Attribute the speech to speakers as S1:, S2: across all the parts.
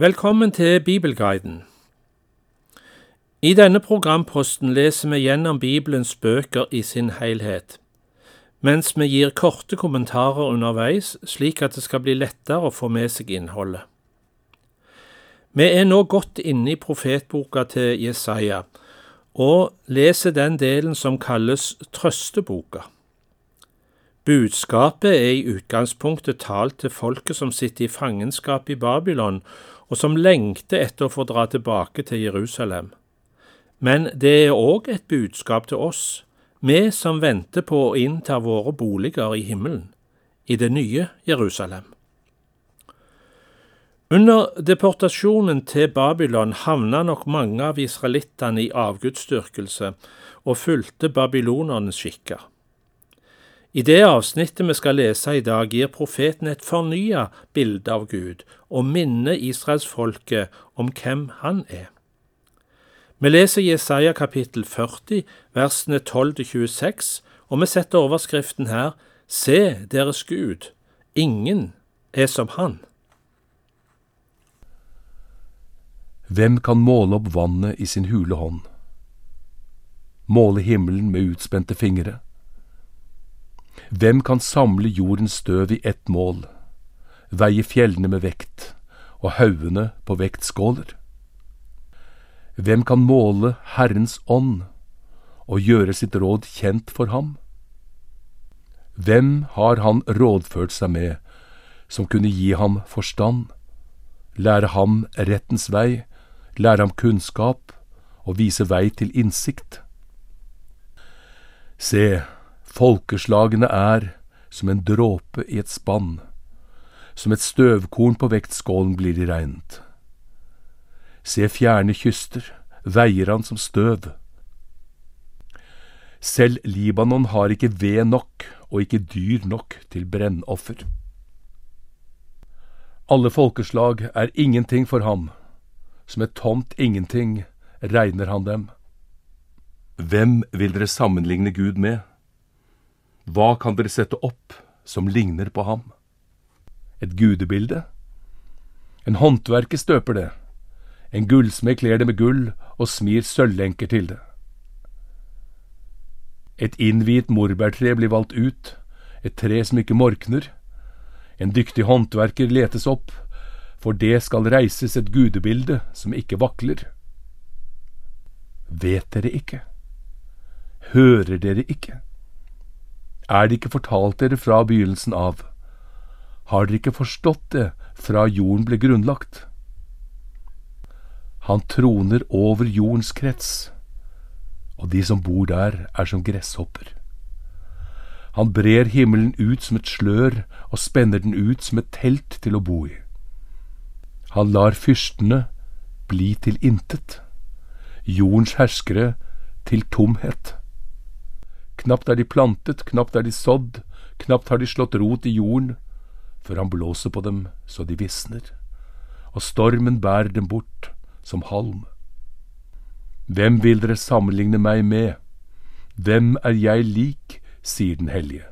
S1: Velkommen til Bibelguiden. I denne programposten leser vi gjennom Bibelens bøker i sin helhet, mens vi gir korte kommentarer underveis, slik at det skal bli lettere å få med seg innholdet. Vi er nå godt inne i profetboka til Jesaja, og leser den delen som kalles trøsteboka. Budskapet er i utgangspunktet talt til folket som sitter i fangenskap i Babylon, og som lengter etter å få dra tilbake til Jerusalem. Men det er òg et budskap til oss, vi som venter på å innta våre boliger i himmelen, i det nye Jerusalem. Under deportasjonen til Babylon havna nok mange av israelittene i avgudsdyrkelse og fulgte babylonernes skikker. I det avsnittet vi skal lese i dag, gir profeten et fornya bilde av Gud og minner israelsfolket om hvem han er. Vi leser Jesaja kapittel 40, versene 12-26, og vi setter overskriften her Se deres Gud, ingen er som han.
S2: Hvem kan måle opp vannet i sin hule hånd? Måle himmelen med utspente fingre? Hvem kan samle jordens støv i ett mål, veie fjellene med vekt og haugene på vektskåler? Hvem kan måle Herrens ånd og gjøre sitt råd kjent for ham? Hvem har han rådført seg med som kunne gi ham forstand, lære ham rettens vei, lære ham kunnskap og vise vei til innsikt? Se, Folkeslagene er som en dråpe i et spann, som et støvkorn på vektskålen blir de regnet. Se fjerne kyster, veier han som støv. Selv Libanon har ikke ved nok og ikke dyr nok til brennoffer. Alle folkeslag er ingenting for ham, som et tomt ingenting regner han dem. Hvem vil dere sammenligne Gud med? Hva kan dere sette opp som ligner på ham? Et gudebilde? En håndverker støper det, en gullsmed kler det med gull og smir sølvlenker til det. Et innviet morbærtre blir valgt ut, et tre som ikke morkner. En dyktig håndverker letes opp, for det skal reises et gudebilde som ikke vakler. Vet dere ikke? Hører dere ikke? Er det ikke fortalt dere fra begynnelsen av? Har dere ikke forstått det fra jorden ble grunnlagt? Han troner over jordens krets, og de som bor der, er som gresshopper. Han brer himmelen ut som et slør og spenner den ut som et telt til å bo i. Han lar fyrstene bli til intet, jordens herskere til tomhet. Knapt er de plantet, knapt er de sådd, knapt har de slått rot i jorden, før han blåser på dem så de visner, og stormen bærer dem bort som halm. Hvem vil dere sammenligne meg med? Hvem er jeg lik, sier den hellige.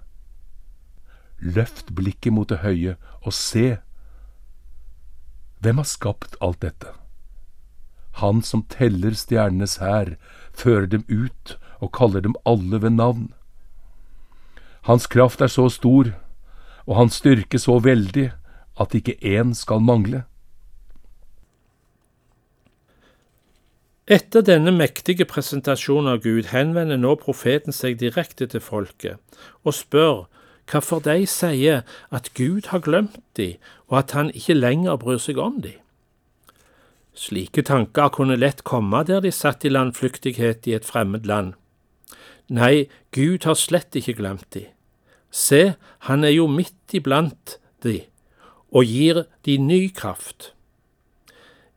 S2: Løft blikket mot det høye og se. Hvem har skapt alt dette? Han som teller stjernenes hær, fører dem ut og kaller dem alle ved navn. Hans kraft er så stor, og hans styrke så veldig, at ikke én skal mangle.
S1: Etter denne mektige presentasjonen av Gud henvender nå profeten seg direkte til folket og spør hvorfor de sier at Gud har glemt dem, og at han ikke lenger bryr seg om dem. Slike tanker kunne lett komme der de satt i landflyktighet i et fremmed land. Nei, Gud har slett ikke glemt de. Se, han er jo midt iblant de og gir de ny kraft.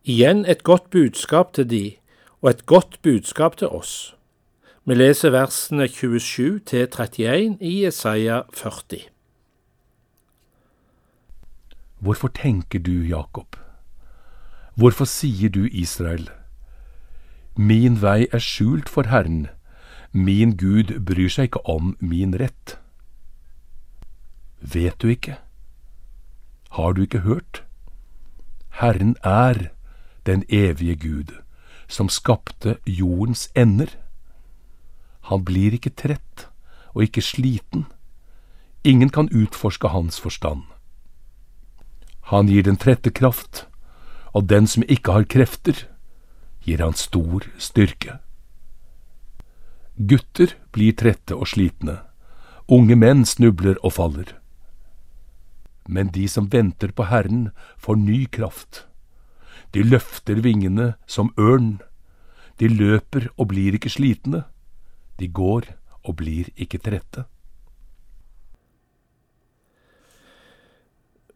S1: Igjen et godt budskap til de, og et godt budskap til oss. Vi leser versene 27 til 31 i Jesaja 40.
S2: Hvorfor tenker du, Jakob? Hvorfor sier du, Israel? Min vei er skjult for Herren Min Gud bryr seg ikke om min rett. Vet du ikke? Har du ikke hørt? Herren er den evige Gud, som skapte jordens ender. Han blir ikke trett og ikke sliten. Ingen kan utforske hans forstand. Han gir den trette kraft, og den som ikke har krefter, gir han stor styrke. Gutter blir trette og slitne, unge menn snubler og faller. Men de som venter på Herren, får ny kraft. De løfter vingene som ørn. De løper og blir ikke slitne. De går og blir ikke trette.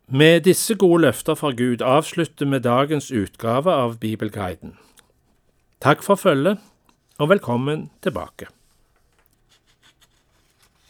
S1: Med disse gode løfter fra Gud avslutter vi dagens utgave av Bibelguiden. Takk for følget, og velkommen tilbake.